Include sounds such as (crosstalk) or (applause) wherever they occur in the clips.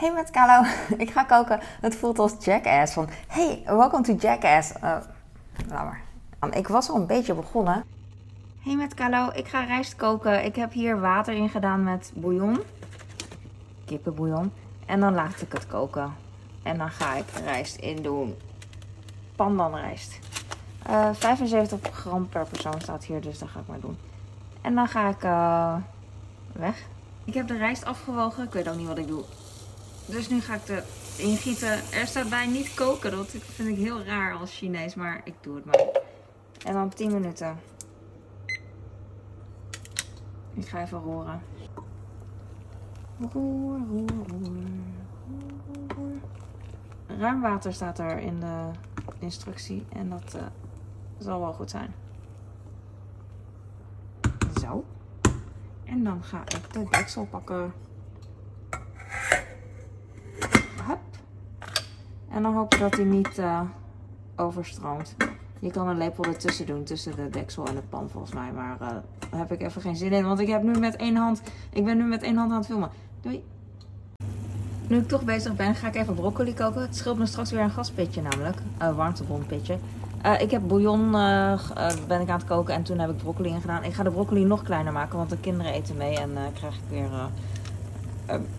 Hey met Carlo, (laughs) ik ga koken. Het voelt als Jackass. Van hey, welcome to Jackass. Uh, maar. Ik was al een beetje begonnen. Hey met Carlo, ik ga rijst koken. Ik heb hier water in gedaan met bouillon. Kippenbouillon. En dan laat ik het koken. En dan ga ik rijst in doen. Pandanrijst. Uh, 75 gram per persoon staat hier, dus dat ga ik maar doen. En dan ga ik uh, weg. Ik heb de rijst afgewogen. Ik weet ook niet wat ik doe. Dus nu ga ik de ingieten. Er staat bij niet koken. Dat vind ik heel raar als Chinees, maar ik doe het maar. En dan 10 minuten. Ik ga even roeren. Roer, roer, roer. Ruim water staat er in de instructie. En dat uh, zal wel goed zijn. Zo. En dan ga ik de deksel pakken. En dan hoop ik dat hij niet uh, overstroomt. Je kan een lepel ertussen doen, tussen de deksel en de pan volgens mij. Maar uh, daar heb ik even geen zin in, want ik heb nu met één hand, ik ben nu met één hand aan het filmen. Doei! Nu ik toch bezig ben, ga ik even broccoli koken. Het scheelt me straks weer een gaspitje namelijk, een warmtebronpitje. Uh, ik heb bouillon ben ik aan het koken en toen heb ik broccoli in gedaan. Ik ga de broccoli nog kleiner maken, want de kinderen eten mee en krijg ik weer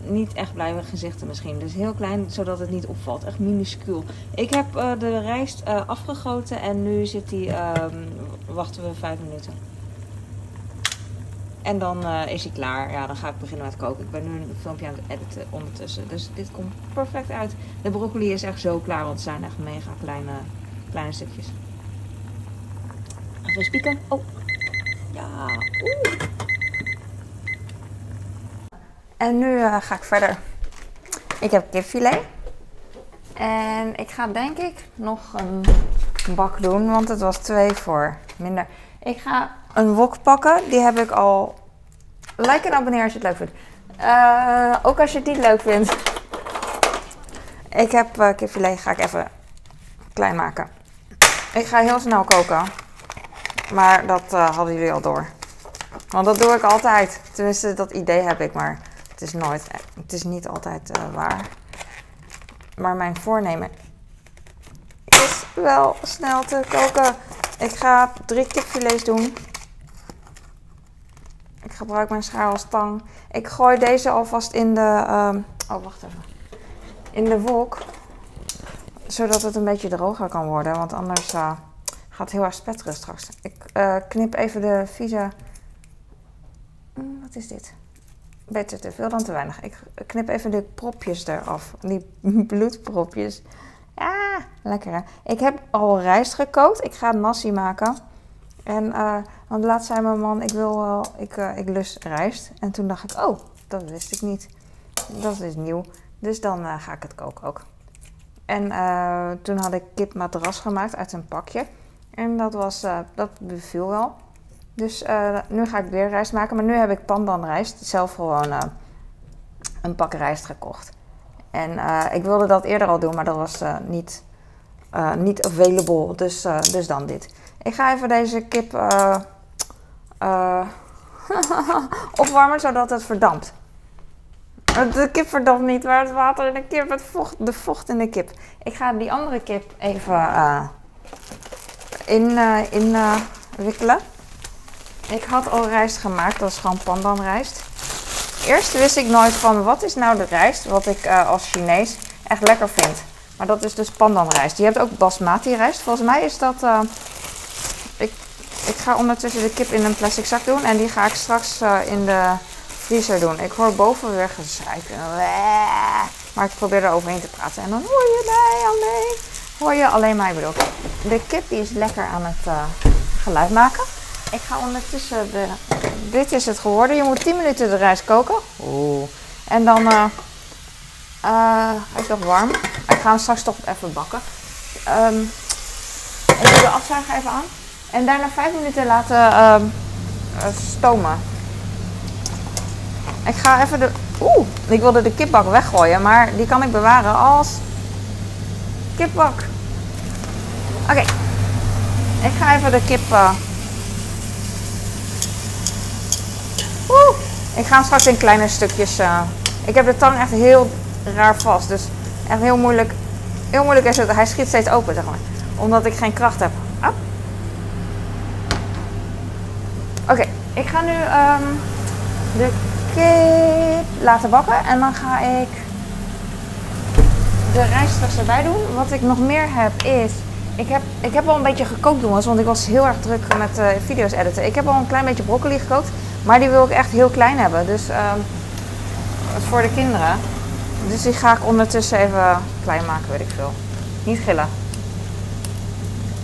niet echt blijven gezichten misschien. Dus heel klein, zodat het niet opvalt. Echt minuscuul. Ik heb de rijst afgegoten en nu zit die, ehm, wachten we vijf minuten. En dan is hij klaar. Ja, dan ga ik beginnen met koken. Ik ben nu een filmpje aan het editen ondertussen. Dus dit komt perfect uit. De broccoli is echt zo klaar, want het zijn echt mega kleine, kleine stukjes. Even spieken. Oh. Ja. Oeh. En nu uh, ga ik verder. Ik heb kipfilet. En ik ga denk ik nog een bak doen, want het was twee voor minder. Ik ga een wok pakken. Die heb ik al. Like en abonneer als je het leuk vindt. Uh, ook als je het niet leuk vindt. Ik heb uh, kipfilet. Ga ik even klein maken. Ik ga heel snel koken. Maar dat hadden jullie al door. Want dat doe ik altijd. Tenminste, dat idee heb ik. Maar het is nooit. Het is niet altijd waar. Maar mijn voornemen is wel snel te koken. Ik ga drie kipfilets doen. Ik gebruik mijn schaar als tang. Ik gooi deze alvast in de. Um, oh, wacht even. In de wok. Zodat het een beetje droger kan worden. Want anders uh, gaat het heel erg spetteren straks. Ik uh, knip even de vieze. Mm, wat is dit? Beter te veel dan te weinig. Ik knip even de propjes eraf. Die bloedpropjes. Ja, lekker hè. Ik heb al rijst gekookt. Ik ga nasi maken. En uh, want laatst zei mijn man, ik wil wel, ik, uh, ik lust rijst. En toen dacht ik, oh, dat wist ik niet. Dat is nieuw. Dus dan uh, ga ik het koken ook. En toen had ik kip madras gemaakt uit een pakje. En dat was, dat beviel wel. Dus nu ga ik weer rijst maken. Maar nu heb ik pandan rijst. Zelf gewoon een pak rijst gekocht. En ik wilde dat eerder al doen, maar dat was niet, niet available. Dus, dus dan dit. Ik ga even deze kip (laughs) opwarmen zodat het verdampt. De kip verdampt niet, maar het water in de kip, het vocht, de vocht in de kip. Ik ga die andere kip even in, in wikkelen. Ik had al rijst gemaakt, dat is gewoon pandanrijst. Eerst wist ik nooit van wat is nou de rijst wat ik als Chinees echt lekker vind. Maar dat is dus pandanrijst. Je hebt ook basmati rijst. Volgens mij is dat ik, ik ga ondertussen de kip in een plastic zak doen. En die ga ik straks uh, in de vriezer doen. Ik hoor boven weer gezeik. Maar ik probeer er overheen te praten. En dan hoor je mij alleen. Hoor je alleen mij bedoel De kip die is lekker aan het geluid maken. Ik ga ondertussen de... Dit is het geworden. Je moet 10 minuten de rijst koken. Oeh. En dan... Uh, hij is nog warm. Ik ga hem straks toch even bakken. Um, ik doe de afzuiger even aan. En daarna 5 minuten laten uh, stomen. Ik ga even de. Oeh, ik wilde de kipbak weggooien, maar die kan ik bewaren als kipbak. Oké. Okay. Ik ga even de kip. Uh... Oeh. Ik ga hem straks in kleine stukjes. Uh... Ik heb de tang echt heel raar vast. Dus echt heel moeilijk. Heel moeilijk is het. Hij schiet steeds open, zeg maar. Omdat ik geen kracht heb. Oké, ik ga nu ehm, de kip laten bakken. En dan ga ik de rijsters erbij doen. Wat ik nog meer heb is... Ik heb, ik heb al een beetje gekookt jongens, want ik was heel erg druk met uh, video's editen. Ik heb al een klein beetje broccoli gekookt, maar die wil ik echt heel klein hebben. Dus um, voor de kinderen. Dus die ga ik ondertussen even klein maken, weet ik veel. Niet gillen.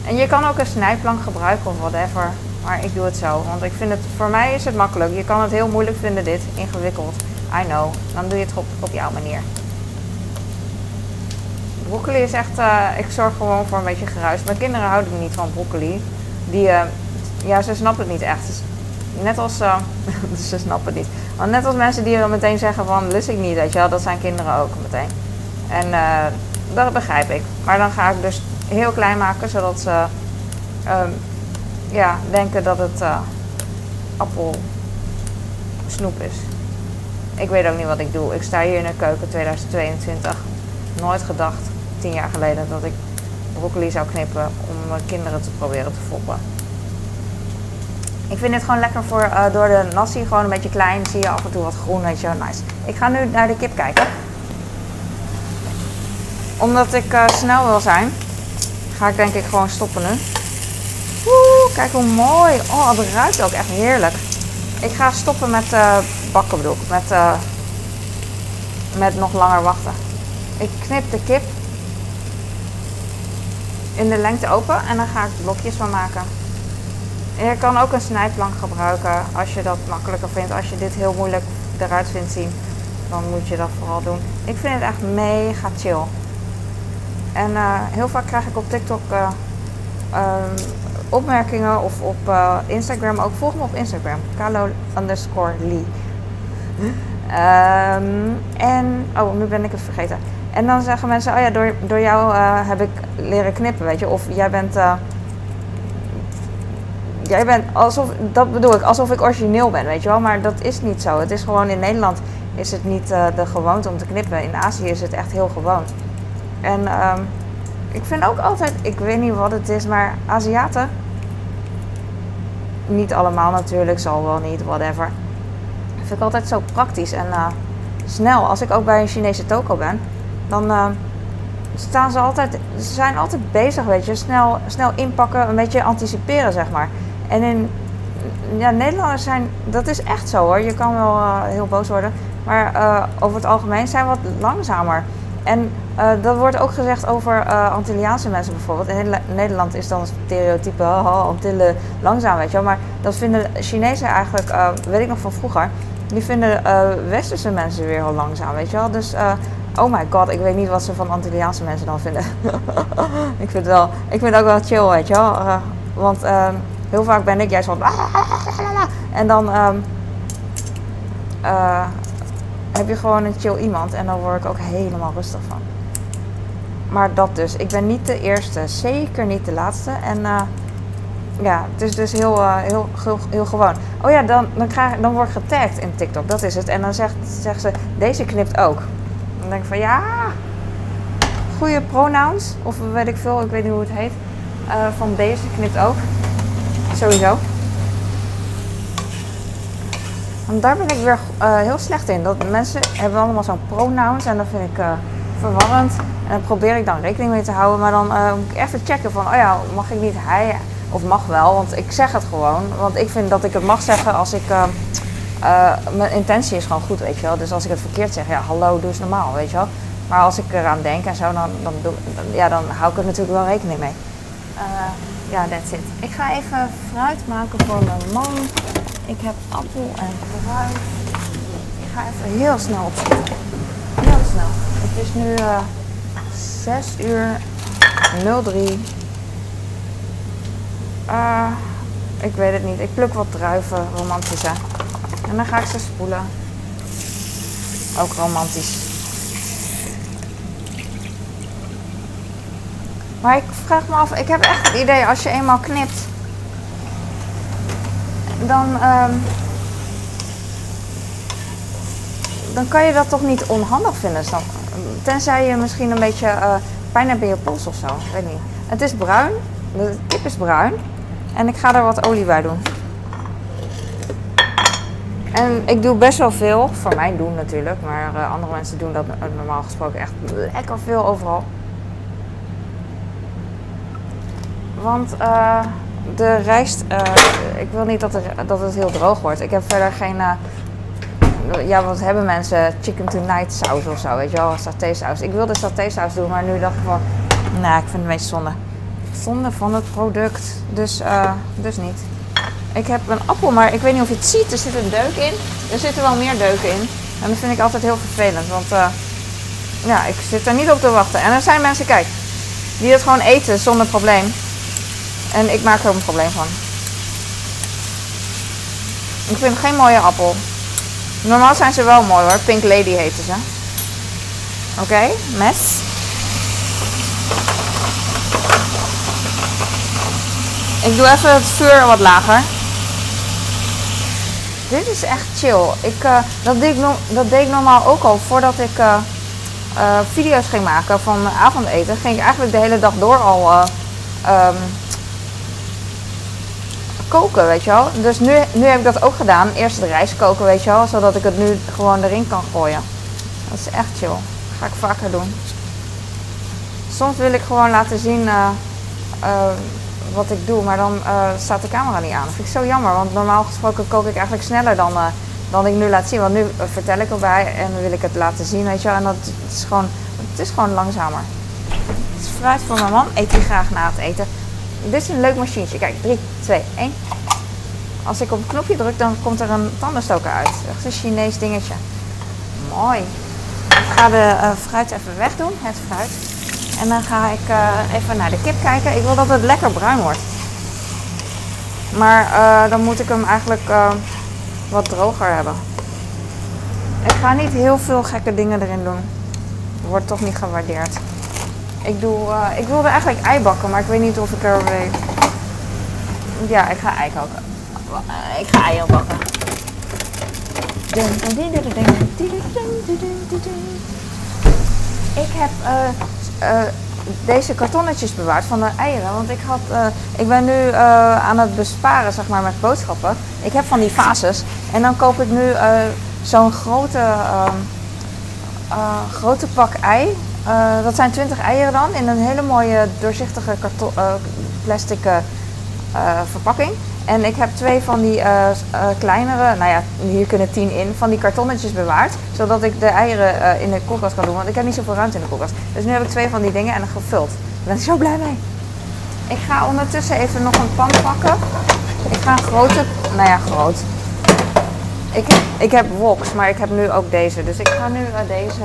En je kan ook een snijplank gebruiken of whatever. Maar ik doe het zo, want ik vind het, voor mij is het makkelijk. Je kan het heel moeilijk vinden dit, ingewikkeld. I know. Dan doe je het op, op jouw manier. Broccoli is echt, uh, ik zorg gewoon voor een beetje geruis. Mijn kinderen houden niet van broccoli. Die, uh, ja, ze snappen het niet echt. Net als, uh, (laughs) ze snappen niet. Want net als mensen die er meteen zeggen van, lust ik niet, weet je wel. Dat zijn kinderen ook meteen. En dat begrijp ik. Maar dan ga ik dus heel klein maken, zodat ze um, ja, denken dat het appelsnoep is. Ik weet ook niet wat ik doe. Ik sta hier in de keuken 2022. Nooit gedacht tien jaar geleden dat ik broccoli zou knippen om kinderen te proberen te foppen. Ik vind dit gewoon lekker voor uh, door de nasi, gewoon een beetje klein. Zie je af en toe wat groen, weet je nice. Ik ga nu naar de kip kijken. Omdat ik uh, snel wil zijn, ga ik denk ik gewoon stoppen nu. Oeh, kijk hoe mooi. Oh, het ruikt ook echt heerlijk. Ik ga stoppen met uh, bakken. Met, met nog langer wachten. Ik knip de kip in de lengte open en dan ga ik blokjes van maken. Je kan ook een snijplank gebruiken als je dat makkelijker vindt. Als je dit heel moeilijk eruit vindt zien, dan moet je dat vooral doen. Ik vind het echt mega chill. En uh, heel vaak krijg ik op TikTok uh, um, opmerkingen of op uh, Instagram ook. Volg me op Instagram, Carlo underscore Lee. Um, en, oh, nu ben ik het vergeten. En dan zeggen mensen, oh ja, door, door jou heb ik leren knippen, weet je. Of jij bent, jij bent alsof, dat bedoel ik, alsof ik origineel ben, weet je wel. Maar dat is niet zo. Het is gewoon in Nederland is het niet uh, de gewoonte om te knippen. In Azië is het echt heel gewoon. En um, ik vind ook altijd, ik weet niet wat het is, maar Aziaten, niet allemaal natuurlijk, zal wel niet, whatever. Vind ik altijd zo praktisch en snel. Als ik ook bij een Chinese toko ben, dan uh, staan ze altijd, ze zijn altijd bezig, weet je, snel, snel inpakken, een beetje anticiperen, zeg maar. En in ja, Nederlanders zijn, dat is echt zo hoor. Je kan wel uh, heel boos worden, maar uh, over het algemeen zijn we wat langzamer. En dat wordt ook gezegd over Antilliaanse mensen bijvoorbeeld. In Nederland is dan een stereotype, oh, Antillen langzaam, weet je wel. Maar dat vinden Chinezen eigenlijk, weet ik nog van vroeger, die vinden westerse mensen weer heel langzaam, weet je wel. Dus Oh my god, ik weet niet wat ze van Antilliaanse mensen dan vinden. (laughs) ik, vind het wel, ik vind het ook wel chill, weet je wel. Want uh, heel vaak ben ik juist van... En dan um, uh, heb je gewoon een chill iemand en dan word ik ook helemaal rustig van. Maar dat dus. Ik ben niet de eerste, zeker niet de laatste. En ja, het is dus heel, heel, heel, heel, gewoon. Oh ja, dan, dan, krijg, dan word ik getagd in TikTok, dat is het. En dan zegt, zegt ze, deze knipt ook. Dan denk ik van ja, goede pronouns. Of weet ik veel, ik weet niet hoe het heet. Van deze knipt ook. Sowieso. Want daar ben ik weer uh, heel slecht in. Dat mensen hebben allemaal zo'n pronouns en dat vind ik uh, verwarrend. En daar probeer ik dan rekening mee te houden. Maar dan moet ik even checken van, oh ja, mag ik niet hij of mag wel. Want ik zeg het gewoon. Want ik vind dat ik het mag zeggen als ik mijn intentie is gewoon goed, weet je wel. Dus als ik het verkeerd zeg, ja, hallo, doe eens normaal, weet je wel. Maar als ik eraan denk en zo, dan, dan, doe, dan, ja, dan hou ik er natuurlijk wel rekening mee. Ja, that's it. Ik ga even fruit maken voor mijn man. Ik heb appel en fruit. Ik ga even heel snel opschieten. Heel snel. Het is nu uh, 6 uur 03. Uh, ik weet het niet. Ik pluk wat druiven, romantisch hè. En dan ga ik ze spoelen. Ook romantisch. Maar ik vraag me af, ik heb echt het idee als je eenmaal knipt, dan, um, dan kan je dat toch niet onhandig vinden, Tenzij je misschien een beetje uh, pijn hebt in je pols of zo. Weet niet. Het is bruin. De kip is bruin. En ik ga er wat olie bij doen. En ik doe best wel veel. Voor mij doen natuurlijk. Maar uh, andere mensen doen dat normaal gesproken echt lekker veel overal. Want uh, de rijst, uh, ik wil niet dat, er, dat het heel droog wordt. Ik heb verder geen, uh, ja wat hebben mensen, chicken tonight saus of zo, weet je wel, saté saus. Ik wilde saté saus doen, maar nu dacht ik van, nou ik vind het beetje zonde. Zonde van het product, dus, dus niet. Ik heb een appel, maar ik weet niet of je het ziet, er zit een deuk in. Er zitten wel meer deuken in. En dat vind ik altijd heel vervelend, want ja, ik zit er niet op te wachten. En er zijn mensen, kijk, die het gewoon eten zonder probleem. En ik maak er een probleem van. Ik vind geen mooie appel. Normaal zijn ze wel mooi hoor. Pink Lady heten ze. Oké, mes. Ik doe even het vuur wat lager. Dit is echt chill. Ik, uh, dat, deed ik deed ik normaal ook al voordat ik uh, uh, video's ging maken van avondeten. Ging ik eigenlijk de hele dag door al um, koken, weet je wel. Dus nu, nu heb ik dat ook gedaan. Eerst de rijst koken, weet je wel. Zodat ik het nu gewoon erin kan gooien. Dat is echt chill. Ga ik vaker doen. Soms wil ik gewoon laten zien uh, uh, wat ik doe. Maar dan uh, staat de camera niet aan. Dat vind ik zo jammer. Want normaal gesproken kook ik eigenlijk sneller dan, dan ik nu laat zien. Want nu vertel ik erbij en wil ik het laten zien, weet je wel. En dat is gewoon, het is gewoon langzamer. Het is fruit voor mijn man. Eet hij graag na het eten. Dit is een leuk machientje. Kijk, 3, 2, 1. Als ik op het knopje druk, dan komt er een tandenstoker uit. Is een Chinees dingetje. Mooi. Ik ga de uh, fruit even wegdoen, het fruit. En dan ga ik uh, even naar de kip kijken. Ik wil dat het lekker bruin wordt. Maar uh, dan moet ik hem eigenlijk wat droger hebben. Ik ga niet heel veel gekke dingen erin doen. Wordt toch niet gewaardeerd. Ik, doe, uh, ik wilde eigenlijk ei bakken, maar ik weet niet of ik er weet. Ja, ik ga ei koken. Ik ga eieren bakken. Ik heb uh, uh, deze kartonnetjes bewaard van de eieren. Want ik, had, uh, ik ben nu aan het besparen zeg maar, met boodschappen. Ik heb van die fases. En dan koop ik nu zo'n grote, grote pak ei. Uh, dat zijn 20 eieren dan in een hele mooie doorzichtige karton, uh, plastic uh, verpakking. En ik heb twee van die kleinere, nou ja, hier kunnen 10 in, van die kartonnetjes bewaard. Zodat ik de eieren in de koelkast kan doen, want ik heb niet zoveel ruimte in de koelkast. Dus nu heb ik twee van die dingen en dan gevuld. Daar ben ik zo blij mee. Ik ga ondertussen even nog een pan pakken. Ik ga een grote, nou ja, groot. Ik, ik heb woks, maar ik heb nu ook deze. Dus ik ga nu deze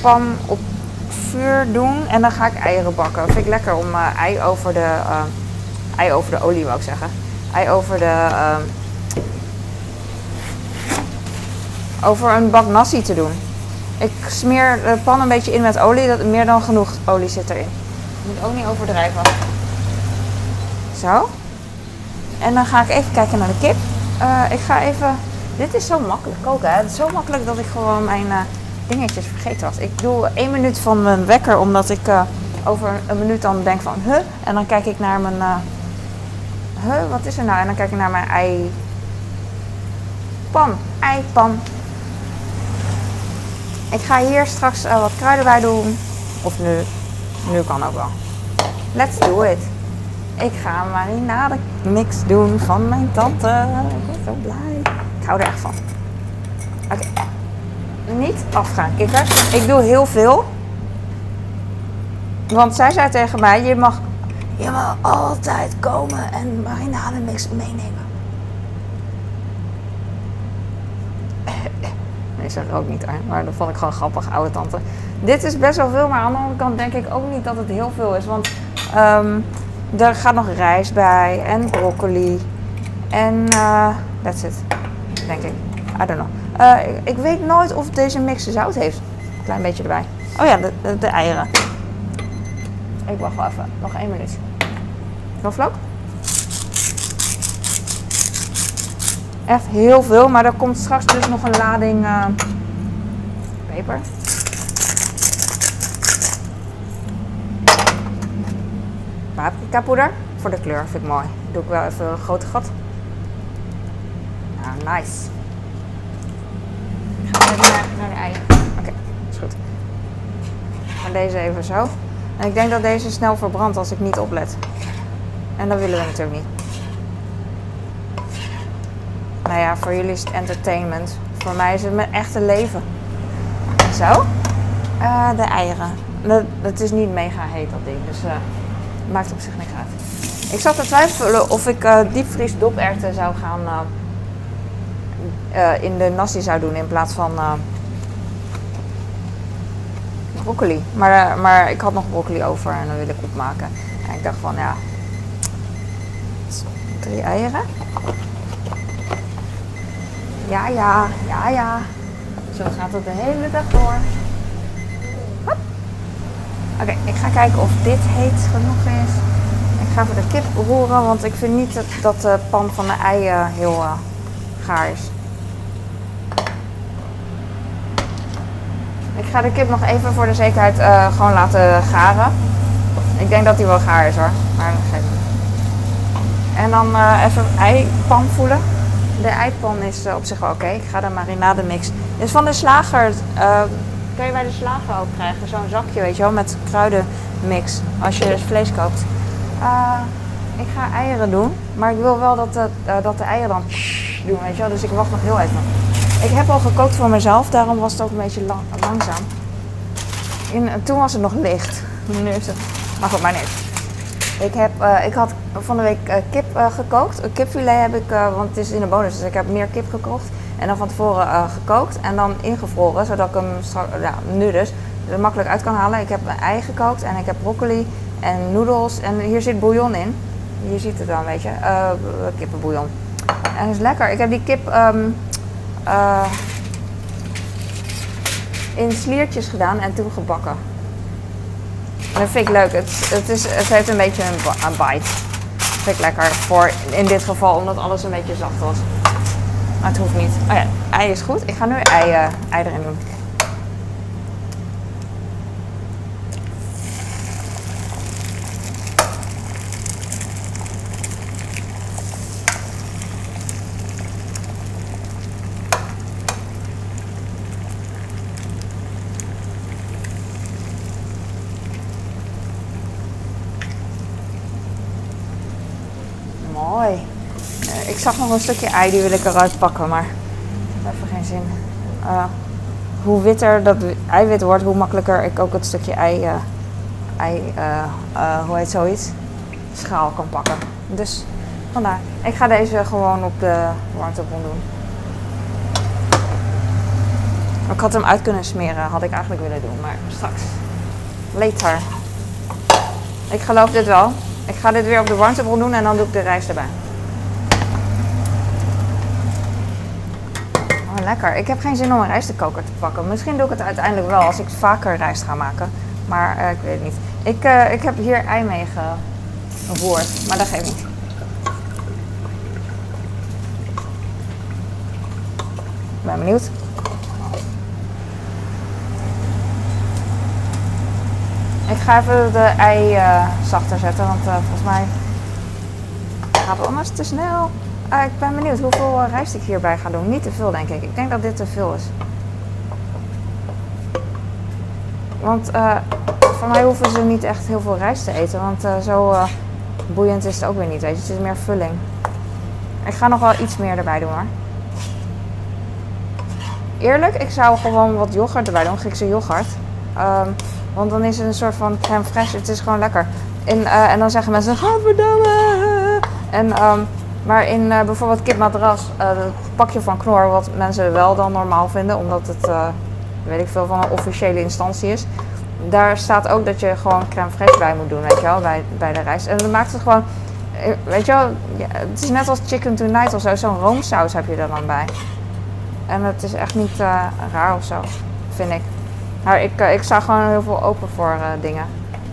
pan op vuur doen en dan ga ik eieren bakken. Vind ik lekker om uh, ei, over de, uh, ei over de olie, wou ik zeggen. Ei over de. Uh, over een bak nasi te doen. Ik smeer de pan een beetje in met olie, dat meer dan genoeg olie zit erin. Ik moet ook niet overdrijven. Zo. En dan ga ik even kijken naar de kip. ik ga even. Dit is zo makkelijk koken. Hè? Het is zo makkelijk dat ik gewoon mijn dingetjes vergeten was. Ik doe één minuut van mijn wekker, omdat ik uh, over een minuut dan denk van, huh? En dan kijk ik naar mijn, uh, huh, wat is er nou? En dan kijk ik naar mijn ei, pan, eipan. Ik ga hier straks uh, wat kruiden bij doen. Of nu, nu kan ook wel. Let's do it. Ik ga een marinade mix doen van mijn tante. Ik ben zo blij. Ik hou er echt van. Oké. Niet afgaan, kikkers. Ik doe heel veel. Want zij zei tegen mij, je mag, je mag altijd komen en mix meenemen. (laughs) Nee, ze ook niet maar dat vond ik gewoon grappig, oude tante. Dit is best wel veel, maar aan de andere kant denk ik ook niet dat het heel veel is. Want um, er gaat nog rijst bij en broccoli. En uh, that's it, denk ik. I don't know. Uh, ik weet nooit of deze mix zout heeft. Klein beetje erbij. Oh ja, de, de, eieren. Ik wacht wel even. Nog één minuut. Knoflook. Echt heel veel, maar er komt straks dus nog een lading uh, peper. Paprika poeder. Voor de kleur vind ik mooi. Doe ik wel even een grote gat. Nou, nice. Ik ga even naar, naar de eieren. Oké, is goed. Maar deze even zo. En ik denk dat deze snel verbrandt als ik niet oplet. En dat willen we natuurlijk niet. Nou ja, voor jullie is het entertainment. Voor mij is het mijn echte leven. Zo. Uh, de eieren. Het is niet mega heet dat ding, dus uh, maakt op zich niks uit. Ik zat te twijfelen of ik uh, diepvries zou gaan in de nasi zou doen in plaats van broccoli. Maar, maar ik had nog broccoli over en dan wil ik opmaken. En ik dacht van ja, drie eieren. Ja, ja, ja, ja. Zo gaat het de hele dag door. Oké, ik ga kijken of dit heet genoeg is. Ik ga voor de kip roeren, want ik vind niet dat, dat de pan van de eieren heel uh, gaar is. Ga de kip nog even voor de zekerheid uh, gewoon laten garen. Ik denk dat die wel gaar is hoor, maar dat geeft. En dan uh, even eipan voelen. De eipan is uh, op zich wel oké. Ik ga de marinade mix. Is van de slager. kan je bij de slager ook krijgen. Zo'n zakje, weet je wel, met kruidenmix. Als je vlees koopt. ik ga eieren doen. Maar ik wil wel dat de, dat de eieren dan doen, weet je wel. Dus ik wacht nog heel even. Ik heb al gekookt voor mezelf, daarom was het ook een beetje lang, langzaam. In, toen was het nog licht. (laughs) Nu is het. Maar goed, maar niet. Ik, heb, uh, ik had van de week uh, kip uh, gekookt. Een kipfilet heb ik, want het is in de bonus, dus ik heb meer kip gekocht. En dan van tevoren gekookt en dan ingevroren, zodat ik hem nu dus er makkelijk uit kan halen. Ik heb een ei gekookt en ik heb broccoli en noedels. En hier zit bouillon in. Je ziet het dan, weet je. kippenbouillon. En het is lekker. Ik heb die kip um, uh, in sliertjes gedaan en toen gebakken. En dat vind ik leuk. Het, het, is, het heeft een beetje een, bite. Vind ik lekker voor in dit geval, omdat alles een beetje zacht was. Maar het hoeft niet. Oh ja, ei is goed. Ik ga nu ei, uh, ei erin doen. Ik zag nog een stukje ei, die wil ik eruit pakken, maar heeft geen zin. Uh, hoe witter dat eiwit wordt, hoe makkelijker ik ook het stukje ei, uh, ei uh, hoe heet zoiets, schaal kan pakken. Dus vandaar. Ik ga deze gewoon op de warmtebron doen. Ik had hem uit kunnen smeren, had ik eigenlijk willen doen, maar straks. Later. Ik geloof dit wel. Ik ga dit weer op de warmtebron doen en dan doe ik de rijst erbij. Lekker. Ik heb geen zin om een rijstkoker te pakken. Misschien doe ik het uiteindelijk wel als ik vaker rijst ga maken. Maar uh, ik weet het niet. Ik, uh, ik heb hier ei mee gevoerd, maar dat geeft niet. Ik ben benieuwd. Ik ga even de ei uh, zachter zetten, want volgens mij gaat het anders te snel. Uh, ik ben benieuwd hoeveel uh, rijst ik hierbij ga doen. Niet te veel, denk ik. Ik denk dat dit te veel is. Want uh, voor mij hoeven ze niet echt heel veel rijst te eten. Want zo boeiend is het ook weer niet. Weet je. Het is meer vulling. Ik ga nog wel iets meer erbij doen hoor. Eerlijk, ik zou gewoon wat yoghurt erbij doen. Griekse yoghurt. Um, want dan is het een soort van crème fraîche. Het is gewoon lekker. En, en dan zeggen mensen, gadverdamme. En um, maar in uh, bijvoorbeeld kipmadras, uh, het pakje van Knor, wat mensen wel dan normaal vinden, omdat het, uh, weet ik veel, van een officiële instantie is. Daar staat ook dat je gewoon crème fraîche bij moet doen, weet je wel, bij, bij de rijst. En dan maakt het gewoon, weet je wel, ja, het is net als chicken tonight of zo, zo'n roomsaus heb je er dan bij. En het is echt niet raar of zo, vind ik. Maar ik, ik sta gewoon heel veel open voor dingen.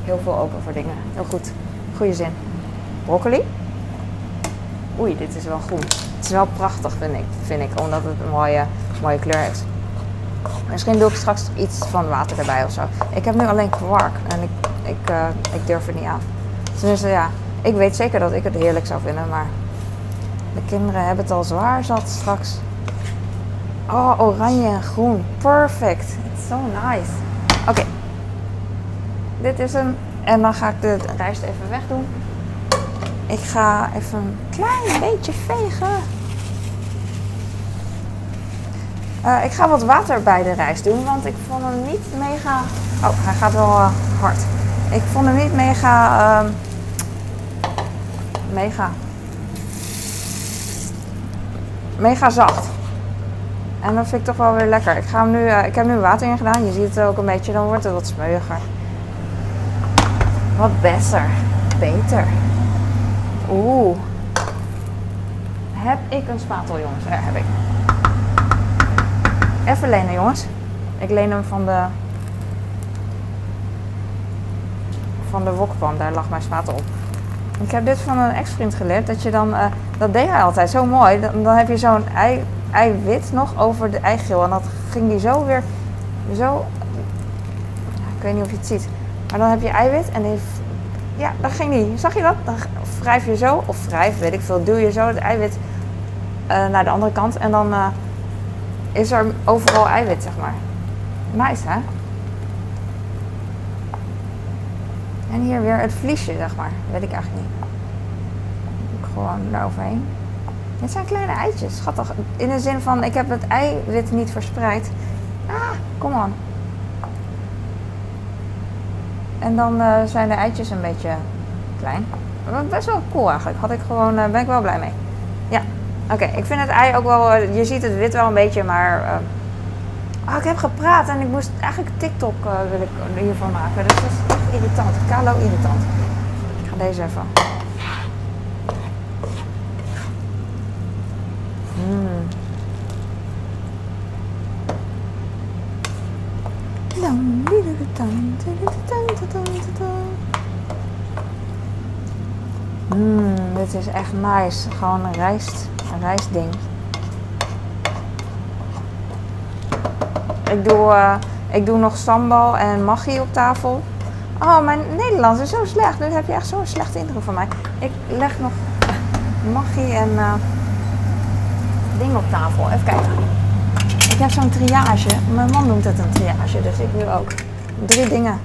Heel veel open voor dingen. Heel goed. Goede zin. Broccoli? Oei, dit is wel groen. Het is wel prachtig, vind ik, vind ik omdat het een mooie, mooie kleur heeft. Misschien doe ik straks iets van water erbij of zo. Ik heb nu alleen kwark en ik, ik, uh, ik durf het niet aan. Tenminste, ja, ik weet zeker dat ik het heerlijk zou vinden, maar de kinderen hebben het al zwaar zat straks. Oh, oranje en groen. Perfect. It's so nice. Oké. Dit is hem. En dan ga ik de rijst even wegdoen. Ik ga even een klein beetje vegen. Uh, ik ga wat water bij de rijst doen, want ik vond hem niet mega... Oh, hij gaat wel uh, hard. Ik vond hem niet mega... Uh, mega... Mega zacht. En dat vind ik toch wel weer lekker. Ik, ga hem nu, uh, ik heb nu water in gedaan. Je ziet het ook een beetje, dan wordt het wat smeuiger. Wat beter. Beter. Oeh. Heb ik een spatel, jongens? Ja, heb ik. Even lenen, jongens. Ik leen hem van de... Van de wokpan. Daar lag mijn spatel op. Ik heb dit van een ex-vriend geleerd. Dat je dan... Uh, dat deed hij altijd zo mooi. Dan, dan heb je zo'n ei, eiwit nog over de eigeel. En dat ging die zo weer... Zo... Ik weet niet of je het ziet. Maar dan heb je eiwit en die ja, dan ging die. Zag je dat? Dan wrijf je zo, of wrijf, weet ik veel, duw je zo het eiwit uh, naar de andere kant en dan uh, is er overal eiwit, zeg maar. Nice, hè? En hier weer het vliesje, zeg maar. Weet ik eigenlijk niet. Ik gewoon. Dit zijn kleine eitjes, schattig. In de zin van, ik heb het eiwit niet verspreid. Ah, kom on. En dan uh, zijn de eitjes een beetje klein. Best wel cool eigenlijk. Had ik gewoon, uh, ben ik wel blij mee. Ja, oké. Ik vind het ei ook wel, uh, je ziet het wit wel een beetje, maar... Oh, ik heb gepraat en ik moest eigenlijk TikTok wil ik hiervan maken. Dus dat is echt irritant. Kalo irritant. Ik ga deze even. Mm. Mmm, dit is echt nice. Gewoon een rijst, een rijstding. Ik doe, uh, ik doe nog sambal en maggi op tafel. Oh, mijn Nederlands is zo slecht. Nu heb je echt zo'n slechte indruk van mij. Ik leg nog maggi en uh, ding op tafel. Even kijken. Ik heb zo'n triage. Mijn man noemt het een triage, dus ik nu ook. Drie dingen.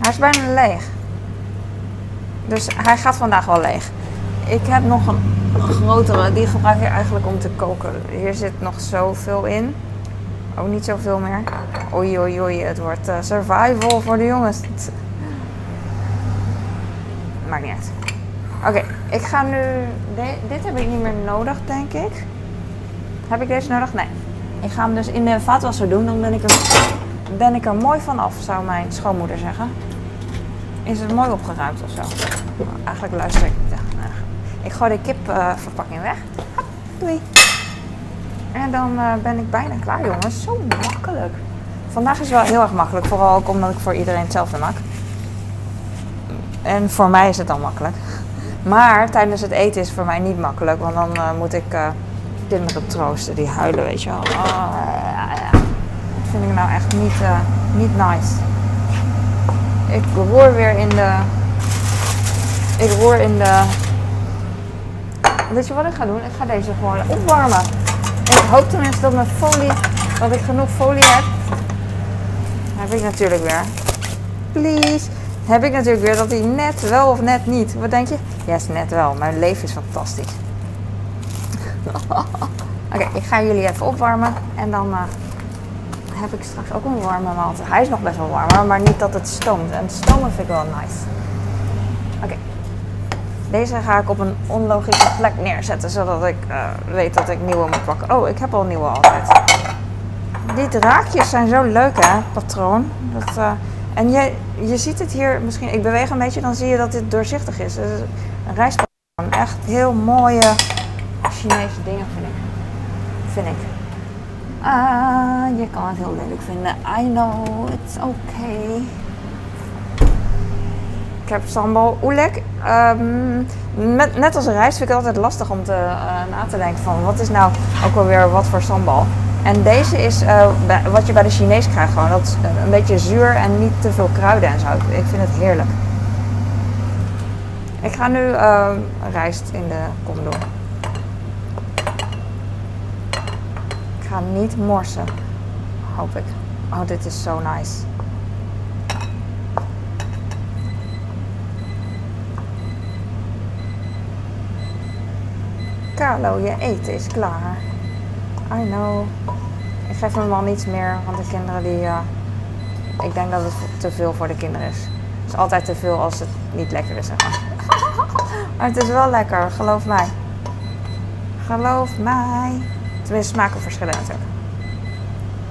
Hij is bijna leeg. Dus hij gaat vandaag wel leeg. Ik heb nog een grotere, die gebruik ik eigenlijk om te koken. Hier zit nog zoveel in. Ook niet zoveel meer. Oei, oei, oei. Het wordt uh, survival voor de jongens. Maakt niet uit. Oké, ik ga nu... dit heb ik niet meer nodig, denk ik. Heb ik deze nodig? Nee. Ik ga hem dus in de vaatwasser doen. Dan ben ik er, ben ik er mooi van af, zou mijn schoonmoeder zeggen. Is het mooi opgeruimd of zo? Eigenlijk luister ik naar. Ik gooi de kipverpakking weg. Doei. En dan uh, ben ik bijna klaar, jongens. Zo makkelijk. Vandaag is wel heel erg makkelijk. Vooral ook omdat ik voor iedereen hetzelfde maak. En voor mij is het dan makkelijk. Maar tijdens het eten is het voor mij niet makkelijk. Want dan uh, moet ik uh, kinderen troosten die huilen, weet je wel. Oh, dat vind ik nou echt niet, niet nice. Ik roer weer in de. Ik roer in de. Weet je wat ik ga doen? Ik ga deze gewoon opwarmen. En ik hoop tenminste dat mijn folie. Dat ik genoeg folie heb. Heb ik natuurlijk weer. Please. Heb ik natuurlijk weer dat hij net wel of net niet. Wat denk je? Yes, net wel. Mijn leven is fantastisch. (laughs) Oké, ik ga jullie even opwarmen. En dan. Uh, heb ik straks ook een warme maaltijd. Hij is nog best wel warm, maar niet dat het stoomt. En stomen vind ik wel nice. Oké. Deze ga ik op een onlogische plek neerzetten, zodat ik uh, weet dat ik nieuwe moet pakken. Oh, ik heb al nieuwe altijd. Die draakjes zijn zo leuk hè, patroon. Dat, uh, en je, je ziet het hier misschien, ik beweeg een beetje, dan zie je dat dit doorzichtig is. Dus een rijstpatroon. Echt heel mooie Chinese dingen vind ik. Vind ik. Ah, je kan het heel lelijk vinden. I know, it's okay. Ik heb sambal oelek. Met, net als rijst vind ik het altijd lastig om te, uh, na te denken van wat is nou ook alweer wat voor sambal. En deze is eh, wat je bij de Chinees krijgt gewoon. Dat is een beetje zuur en niet te veel kruiden en zo. Ik, vind het heerlijk. Ik ga nu eh, rijst in de kom doen. Ga niet morsen. Hoop ik. Oh, dit is zo nice. Carlo, je eten is klaar. I know. Ik geef hem wel niets meer, want de kinderen die... eh, ik denk dat het te veel voor de kinderen is. Het is altijd te veel als het niet lekker is, zeg maar. (laughs) Maar het is wel lekker, geloof mij. Geloof mij. Tenminste, smaken verschillen natuurlijk.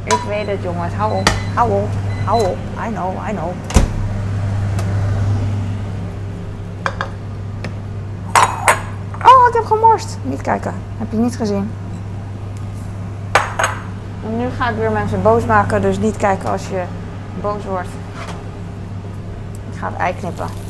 Ik weet het, jongens. Hou op. Hou op. Hou op. I know, I know. Oh, ik heb gemorst. Niet kijken. Heb je niet gezien. En nu ga ik weer mensen boos maken, dus niet kijken als je boos wordt. Ik ga het ei knippen.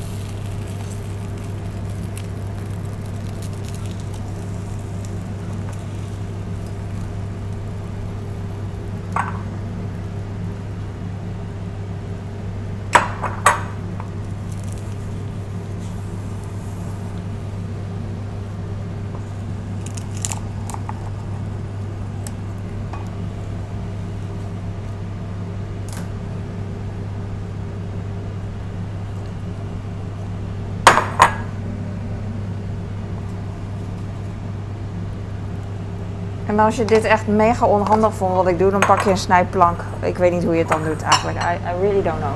En als je dit echt mega onhandig vond wat ik doe, dan pak je een snijplank. Ik weet niet hoe je het dan doet eigenlijk. I, I really don't know.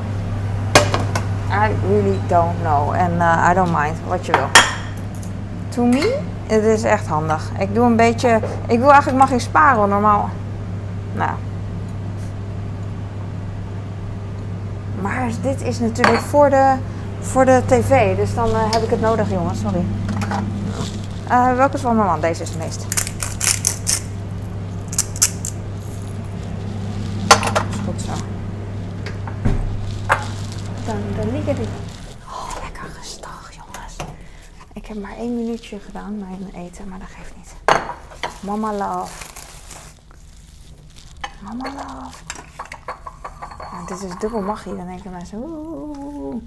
I really don't know. En eh, I don't mind, wat je wil. To me, het is echt handig. Ik doe een beetje... Ik wil eigenlijk mag ik sparen, normaal. Nou. Maar dit is natuurlijk voor de, voor de tv. Dus dan eh, heb ik het nodig, jongens. Sorry. Eh, welke is van mijn man? Deze is het meest. is goed zo. Dan, dan liggen die. Oh, lekker gestag, jongens. Ik heb maar één minuutje gedaan, mijn eten, maar dat geeft niet. Mama love. Mama love. Nou, dit is dubbel magie, dan denken mensen oeh.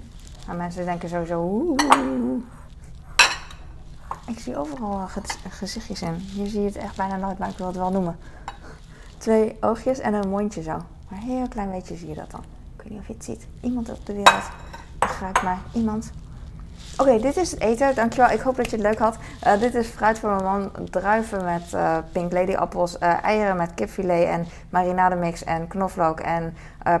Nou, mensen denken sowieso oeh. Ik zie overal ge- gezichtjes in. Hier zie je het echt bijna nooit, maar ik wil het wel noemen twee oogjes en een mondje zo. Maar een heel klein beetje zie je dat dan. Ik weet niet of je het ziet. Iemand op de wereld begrijpt mij. Iemand. Oké, dit is het eten. Dankjewel. Ik hoop dat je het leuk had. Eh, dit is fruit voor mijn man. Druiven met eh, pink lady appels. eh, eieren met kipfilet en marinademix en knoflook en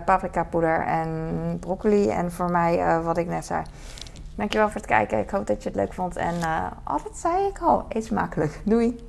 paprika poeder en broccoli. En voor mij wat ik net zei. Dankjewel voor het kijken. Ik hoop dat je het leuk vond. En dat zei ik al. Eet smakelijk. Doei.